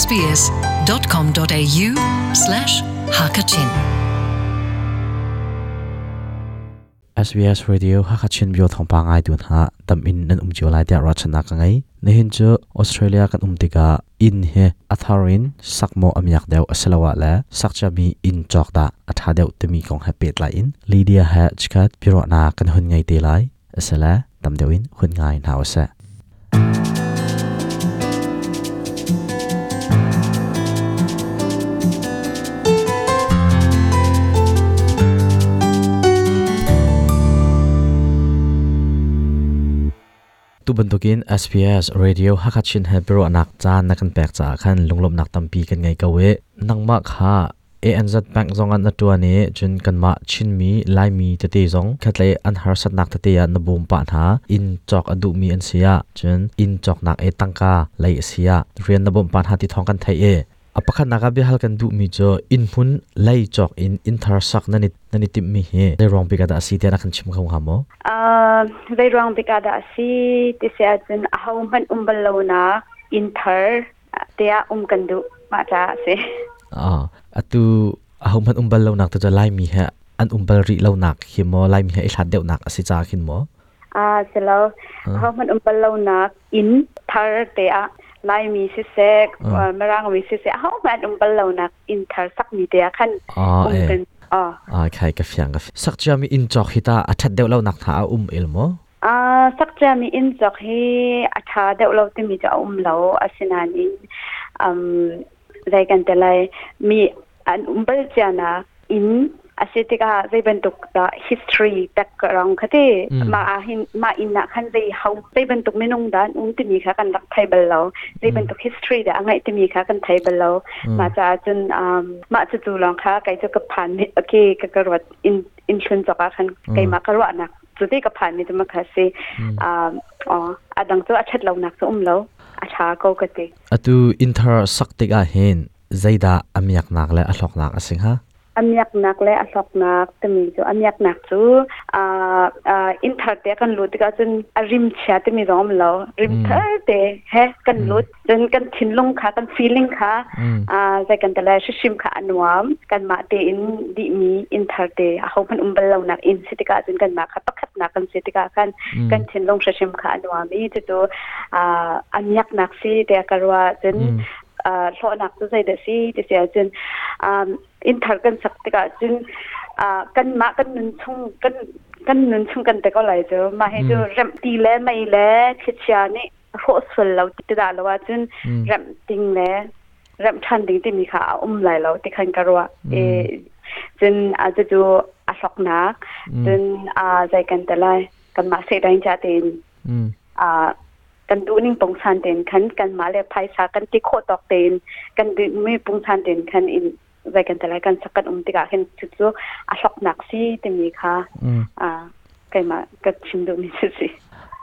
sbs.com.au slash hakachin SBS Radio Hakachin bio thong pa ngai dun ha tam in n an um chiu lai tia rachana ka ngai ne hin chu Australia kan um tika in he atharin sakmo amyak deu asalawa la sakcha mi in chok da atha deu tumi kong ha pet la in Lydia ha chkat piro na kan hun ngai te lai asala tam deu in hun ngai na w asa tu bentukin SBS radio hakachin hebro anak chan nakan pek cha khan lunglom nak tampi kan ngai kawe nangma kha ANZ Bank zong an atua ne chun kan ma chin mi lai mi te te zong khatle an har sat nak te te ya na bom pa tha in chok adu mi an sia chun in chok nak e tangka lai sia rian na bom pa tha ti thong kan thai e apakha naga bi hal kan du mi cho in hun lai chok in in sak nani nani tim mi he they wrong bigada si te na kan chim khong hamo uh ah, they wrong bigada si ti se atun a hau man um bal lo na in thar te a um kan du ma ta se à atu a hau man um bal lo nak ta lai mi he an um bal ri lo nak hi mo lai mi he i hlat deu nak asi cha khin mo à se lo hau man um bal lo nak in thar te a ลายมีซิเสกมารังมีซิเสกเขาแม่ดมเปล่านักอินเทอร์สักมีเดียขันอ๋อเอออาใครก็ฟังก็สักจะมีอินจอกฮิตาอัดเดียวเรานักท้าอุ้มเอลโมอ่าสักจะมีอินจอกฮีอัดเดียวเราที่มีจะอุ้มเราอาศินานินอืมใจกันแต่ไรมีอันอุ้มเปล่าจานะอินอาศัยที่ก็ได้เป็นตุกตา history background คดีมาอินมาอินนกขันได้เขาได้เป็นตุกไม่นุ่งดานอุ้มที่มีค่ะกันรักไทยเบลล์ได้เป็นตุก history แต่องไรที่มีค่ะกันไทยเบลล์มาจากจนอ่ามาจะดูลองค่ะไกลจะกับผ่านนโอเคก็กระวัดอินอินชนจากคันไกลมากระวัดนะสุดที่กับผ่านนี่จะมาค่ะสิอ่าอ๋ออดังตัวอัดเราหนักสุ่มเราอาชาก็กระตีอ่ะตัวอินเทอร์สักติกาเห็นใจด่าอเมริกนักและอัลลอกนักสิงห์ฮะอเมียกนักและอสอกนักตมีจูอเมียกนักจูอ่าอ่าอินทอร์เตกันลุดก็จนอริมชายตมีร้อมเ่าริมเทอเตแฮกันลุดจนกันชินลงค่ะกันฟีลิ่งค่ะอ่าใจกันแต่ละชิชิมค่ะอันวามกันมาเตอินดีมีอินทอร์เตอาเขาพันอุ้มเบลเรานักอินสิติกาจนกันมาค่ะปักขัดนักกันสิติกากันกันชินลงชิชิมค่ะอันวมีจดตัวอ่าอเมียกนักสิเตกันว่าจนอ่าโลนักจะใจเดซี่เดซี่จนอ่าอินทร์กันสักติกาจึงอ่ากันมากันนุ่งชงกันกันนุ่งชงกันแต่ก็ไหลเจอมาให้จูเริ่มตีแล้ไม่แล้คิดเชียร์นี่โคสวดเราติดตาแล้วว่าจึงเริ่มติงแล้เริ่มชันติงที่มีขาอุ้มไหลแล้วติดขันกรัวเอจึงอาจจะจูอาสกนักจึงอ่าใจกันแต่ไรกันมาเสียดายจ่าเตนอ่ากันดูนิ่งปงชันเตนขันกันมาเลยพายสากันติโคตอกเตนกันดูไม่ปงชันเตนขันอิน vai kan talai kan sakat um tika khen chu chu a hlok nak si te mi kha mm. a kai ma ka chim do mi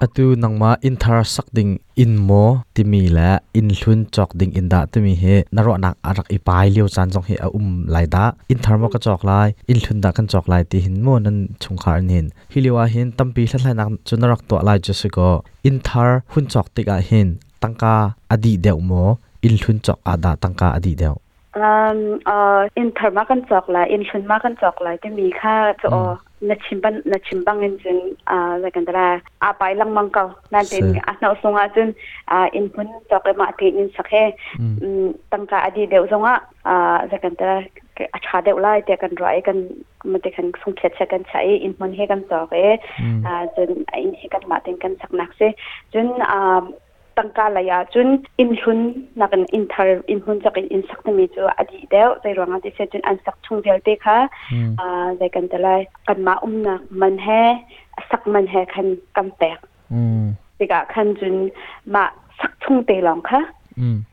À, tu, atu mà in thar sak ding in mo timi la in hlun chọc ding in đã da timi he naro nak arak ipai liu chan jong hệ à um lại da in thar mo ka chọc lại, in hlun da kan chok lai ti hin mo nan chung khar nin hiliwa hin tampi hlalai nak chunarak to lai chu su ko in thar hun chok tika hin tangka adi deuh mo in chọc hlun chok ada tangka adi deuh อินเทอร์มากันจอกไหลอินชุนมากันจอกไหลก็มีค่าจะนัชิมบันนัชิมบังเงินจนอ่าอะไรกันต่ละอาไปลังมังเกานั่นเองอาณาสงฆ์จนอ่าอินพุนจอกเลยมาที่อินสักแค่ตั้งแต่อดีตเดวสงฆ์อ่าอะไรกันต่ละอาชาเดวไล่แต่กันร้อยกันมันจะกันส่งเขียนใช้กันใช่อินพุนเฮกันจอกเออ่าจนอินให้กันมาที่กันสักนักเสียจนอ่าตังกาลายาจุนอินหุนนักอินทาร์อินหุนจักอินสักตมีจูอดีเดียวใจรวงอที่เซจุนอันสักชุงเดียวเตค่ะอ่าใจกันแต่ละกันมาอุ้มนักมันแห่สักมันแห่คันกันแตกอืมติกะคันจุนมาสักชุงเตลองค่ะ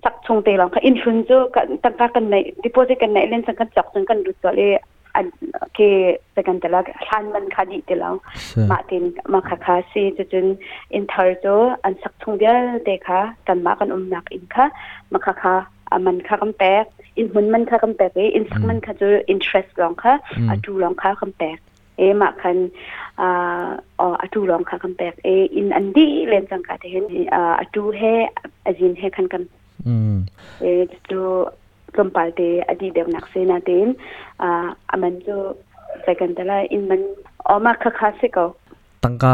สักชุงเตลองค่ะอินหุนจูกันตังกากันในที่พูดกันในเล่นสังกัดจอกจนกันดูตัวเลย ke tekan tela han man khadi tela ma tin ma kha kha si chun in thar to an sak thung bia te kha kan ma kan um nak in kha ma kha kha aman kha kam pe in hun man kha kam pe pe in sak man kha chu interest long kha a tu long kha kam pe e ma kan a a tu long kha kam pe e in an di len sang ka te hen a tu he ajin he kan kan เออตัว lom pal te adi deu nak se na ten a uh, aman chu second tala in man oma kha kha se ko tangka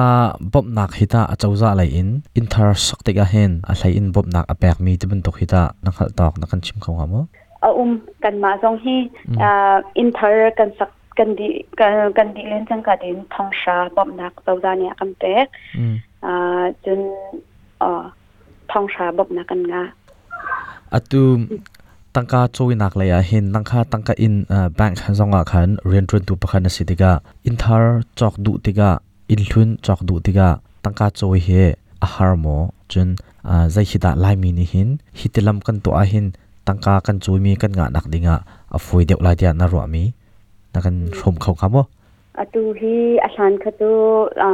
bob nak hita achauza lai in inthar sakte ga hen a lai in bob nak apek mi tibun to hita na khal tok na kan chim khong amo a um kan ma song hi a mm. uh, inthar kan sak kan di kan di len chang ka din thong sha bob nak chauza ne kam pe a mm. chun uh, a thong sha bob nak kan nga atu ตังกาช่วยนักเลยหินนังค่าตังกาอินแบงค์ซองอาคันเรียนรู้ตัวประกันสิติกาอินทาร์จอกดูติกาอินทุนจอกดูติกาตังกาช่วยเฮอาหารโมจนใจหิดาไลมินิหินหิติลำกันตัวหินตังกากันช่วยมีกันงานักดิงะอฟวยเดียวลายเดียนารวมีนักันชมเขาครับว่าอตวทีอาจานคตัว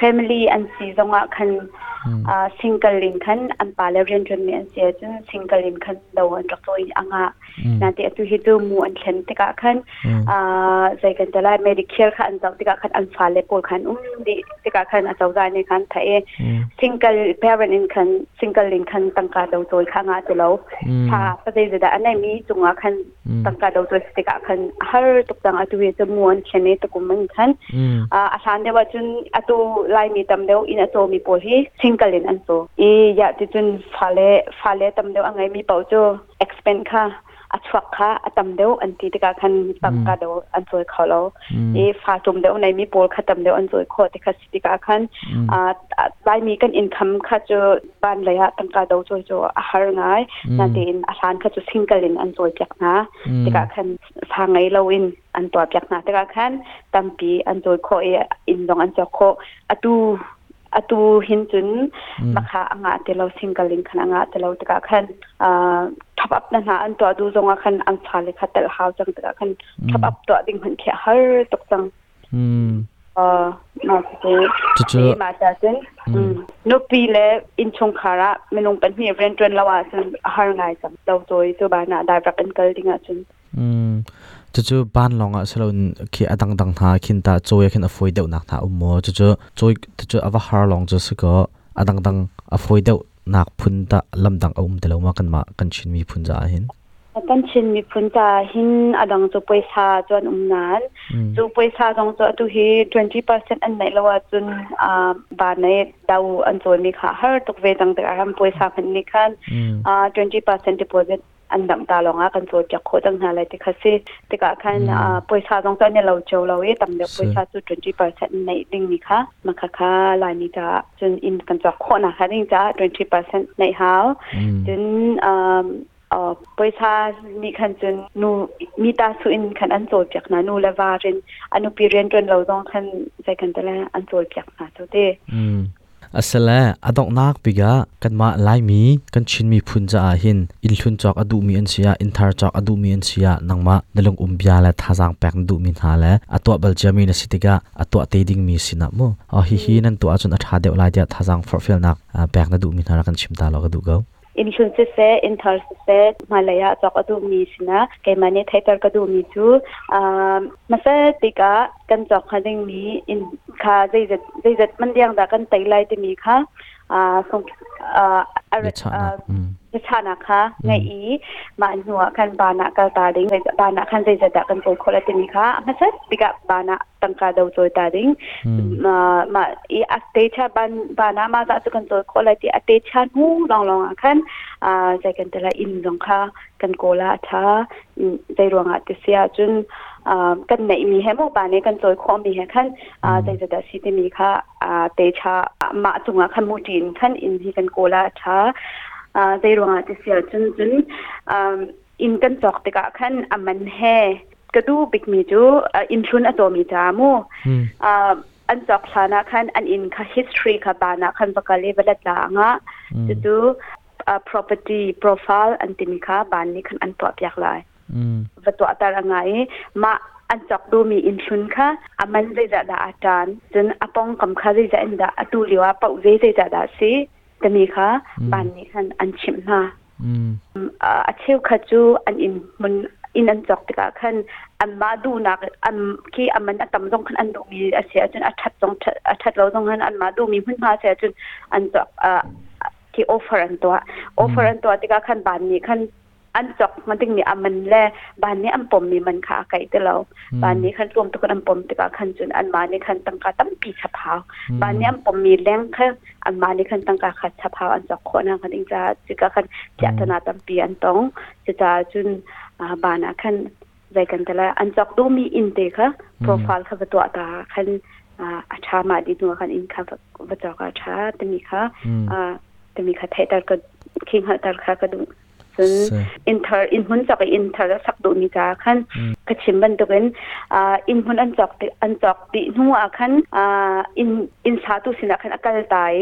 family an si zonga khan single link khan an parliament ren me an se chu single link khan do an rak toi anga na te tu hi tu mu an thlen te ka khan a zai kan tala medicare khan an zau te ka khan an fa le pol khan um di te ka khan a zau za ne khan tha e single parent in khan single link khan tang ka do toi kha nga te lo tha pa dei da anai mi chunga khan tangka do to stika khan har tuk tang atu ye jamuan khene to kuman khan a san de wachun atu lai mi tam deu in ato mi por hi singalin an so e ya ti chun phale phale tam deu angai mi pau cho expand kha อัศวกะอัตมเดวอันตีติกาคันตักกาเดวอันสวยเขาแล้วเอฟาจุมเดวในมีโปลขัดตมเดวอันสวยขอติกาสิติกาคันอ่าายมีกันอินคัมขัดจบ้านเลยฮะตั้งกาเดวจโจออาหารง่ายนาทีนอาหารขัะจสิงกลินอันสวยจักนะติกาคันทางไงเราอินอันตัวจักนะติกาคันตั้งปีอันสวยขอเออินดองอันจอขออตูอัตูหินจุนนะคะอ่างาเดียวสิงกลินขนาดอ่างาเดเราติกาคันอ่า thắp up là na an to du zonga khan an cha le kha tel hau chang ta khan hmm. thắp up tua ding han kia hơi tok chang ờ nó thế thế mà cha chân hmm. hmm. nó pi lệ in chung khá khara mình ông bận nhiều ren trên lao à chân hàng ngày chậm đầu rồi tôi bà nã đại vật anh cần tiếng à chân um chú chú ban lòng à sau khi anh đằng đằng thà khi ta chơi khi ta phơi đậu nát thà um mò chú chú chơi chú chú à vắt hàng lòng chú sư có anh đằng đằng à phơi đậu นักพุนตะลำดังอมแต่เรามากันมากันชินมีพุนจ่าหินกันชินมีพุนจ่าหินอดังจุปวยซาจวนอุมนานจุปวยซาตจงจะตุฮี20%อันไหนละว่าจุนอ่าบาทในดาวอันจวนมีคาะฮาร์ตุกเวตังแต่อารัมปวซาเพันนี่คันอ่า20% deposit อันดับตาลงอ่ะกันโัวจะโคตังหาอะไรี่คสแติก็คันอ่าปวยชาตรงตอนเนี่ยเราเจอเราเอ๊ะต้งเดียวปวยชาสุดจุดจีเปอร์เซ็นต์ในดิ่งนี่ค่ะมาค่ะค่ะลายนี้จะจนอินกันจะโคนะคะดิ่งจะจุดจีเปอร์เซ็นต์ในหาวจนอ่าเอ่อปอยชามีคันจนนูมีตาสุอินคันอันโจจากนะนูละวาเรนอนุปีเรียนจนเราต้องคันใจกันตะละอันโจจากนะเท่าเด้อืม asala adok nak piga kanma lai mi kan chin mi phunja a hin in thun chok adu mi an sia in thar chok adu mi an sia nangma dalong umbia la thajang pek du mi na la atwa baljami na sitiga atwa te ding mi sina mo a hi hi nan tu achun atha de lai dia thajang for fel nak pek na du mi na kan chimta lo ga du go in shun che se in thar se se malaya chok adu mi sina ke mane thai tar ka du mi chu ma sa te ka kan chok kha ding mi in kha zai zat zai zat man diang da kan tai lai te mi kha a song a a จชานะคะในอีมาหัวคันบานะกาตาดิงบานะคันใจจะดักกันโจคนละตินิคะมาเสติกับานะตังกาดาวโจตาดิงมามาอีอัตเตชาบานบานะมาจะตุกันโจคนละติอัตเตชาหูลองลองอ่ะคันอ่าใจกันแต่ละอินลองค่ะ กันโกละทาใจรวงอะติเสียจนกันไหนมีให้มูบ้านนี้กันโจยคามีให้ขั้นใจจะได้สิทิมีค่ะเตชะมาจุงอ่ะขันมูจินขั้นอินที่กันโกลาชา zai ruanga te sial chun chun in kan chok te ka khan aman he ka du big mi chu in chun atomi ta mu an chok thana khan an in kha history kha bana khan bakale bala ta nga chu tu property profile an tin kha ban ni khan an pa pyak lai va to atar angai ma an chok du mi in chun kha aman zai da da atan chun apong kam kha zai da in da atu liwa pau zai zai da da si กมีค่ะปานนี่คันอันชิมมาอ่าเชวขจูอันอินมันอินอันจอกติกาคันอันมาดูนักอันคีอันมันอัตำตรงคันอันดูมีอาเชียจนอัดทัดตรงอัดทัดเราตรงคันอันมาดูมีพื้นพาเชียจนอันจอกอ่าที่โอเฟอร์ันตัวโอเฟอร์ันตัวติกาคันบานนี้คันอันจอกมันถึงมีอัมันแลบานนี้อันปมมีมันขาไก่แต่เราบานนี้ขันรวมทุกคนอันปมแต่ก็ขันจุนอันมานี้ขันตังกาตั้มปีฉพาวบานนี้อันปมมีแรงค่ะอันมานี้ขันตังกาขัดฉพาวอันจอกคนนันขันอิงจะจิกขันเจตนาตั้งปีอันตองจะจะจุนบานนะขันใจกันแต่ละอันจอกดูมีอินเตค่ะโปรไฟล์คับตัวตาขันอาชามาดีตัวขันอินค่ะวจอกอาชาตมีค่ะตมีค่ะเทตัดก็คิงหัดตัดค่ะก็ดูซึ่งอินเทอร์อินหุ่นจากอินเทอร์สักดูมีจ้าขั้นกระชิมบันตุกันอ่าอินหุ่นอันจอกติอันจอกติหัวขั้นอ่าอินอินชาตุสินะขั้นอากาศตาย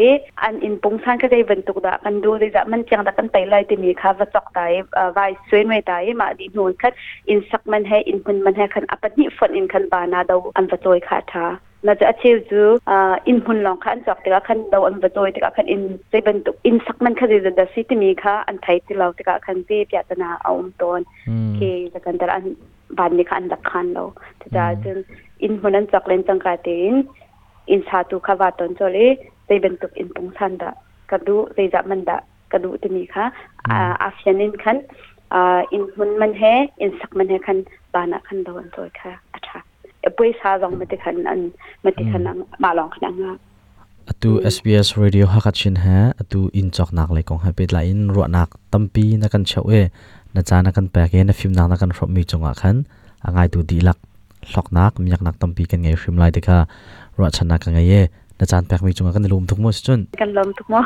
อันอินปงซานก็ได้บันตุกดากันดูดีจามันเจียงตากันไตไล่ที่มีค่ะว่าจอกตายอ่าไว้สวยไม่ตายมาดีนุ่นขั้นอินสักมันให้อินหุ่นมันให้ขั้นอัปนิฝนอินขั้นบานาดูอันประตูขาดท่าเราจะอาชีพจูอ่าอินพุนลองค่ะอันจากแต่ละขันดาวอันประตูแต่ละขันอินเซบันตุอินสักมันคือจะดัซซี่ที่มีค่ะอันไทยที่เราแต่ละขันเปีพิจาเอาอุ้มตอนเคจะกันแต่ละบ้านนี้คันดักขันเราจะจึงอินพุนนั้นจากเล่นจังการเต็นอินชาตุขวาตอนจอเลยเซบันตุอินปงสันดะกระดูเซจะมันดะกระดูที่มีค่ะอ่าอาียนนินขันอ่าอินพุนมันเห่อินสักมันเห่ขันบ้านนั้นดาวอันตัวค่ะอ่ะา่าเอปุ้ยซาลองมาติขันอันมาติขันนัมาลองขนาดงาอตู SBS Radio ฮักชินเฮะอตูอินจอกนักเลยของฮับเปิดไลนรัวนักตั้มปีนักกันเชาเอนัาจานักกันแปลกเอนะฟิล์มนักนักกันรบมีจงอาคันอ่งไอตูดีลักหลอกนักมีอยากนักตั้มปีกันไงฟิล์มไลน์เด็กค่ะรัวชนะกันไงเอนัาจานแปลกมีจงอาคันลุมทุกโมอสจนกันลุมทุกโมอ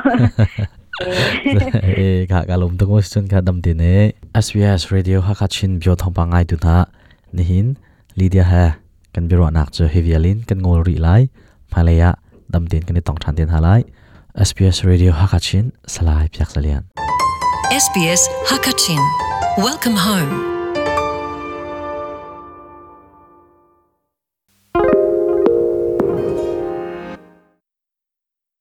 เอ้ค่ะกันลุมทุกโมอสจนก่ะดำดินเอ SBS Radio ฮักชินบิโอทองปังไงตูนะนี่หินลีเดียเฮ kan biro nak che hevialin kan ngol ri lai phalaya damten kan tong than ten halai SBS Radio Hakachin salai pyak salian SBS Hakachin Welcome home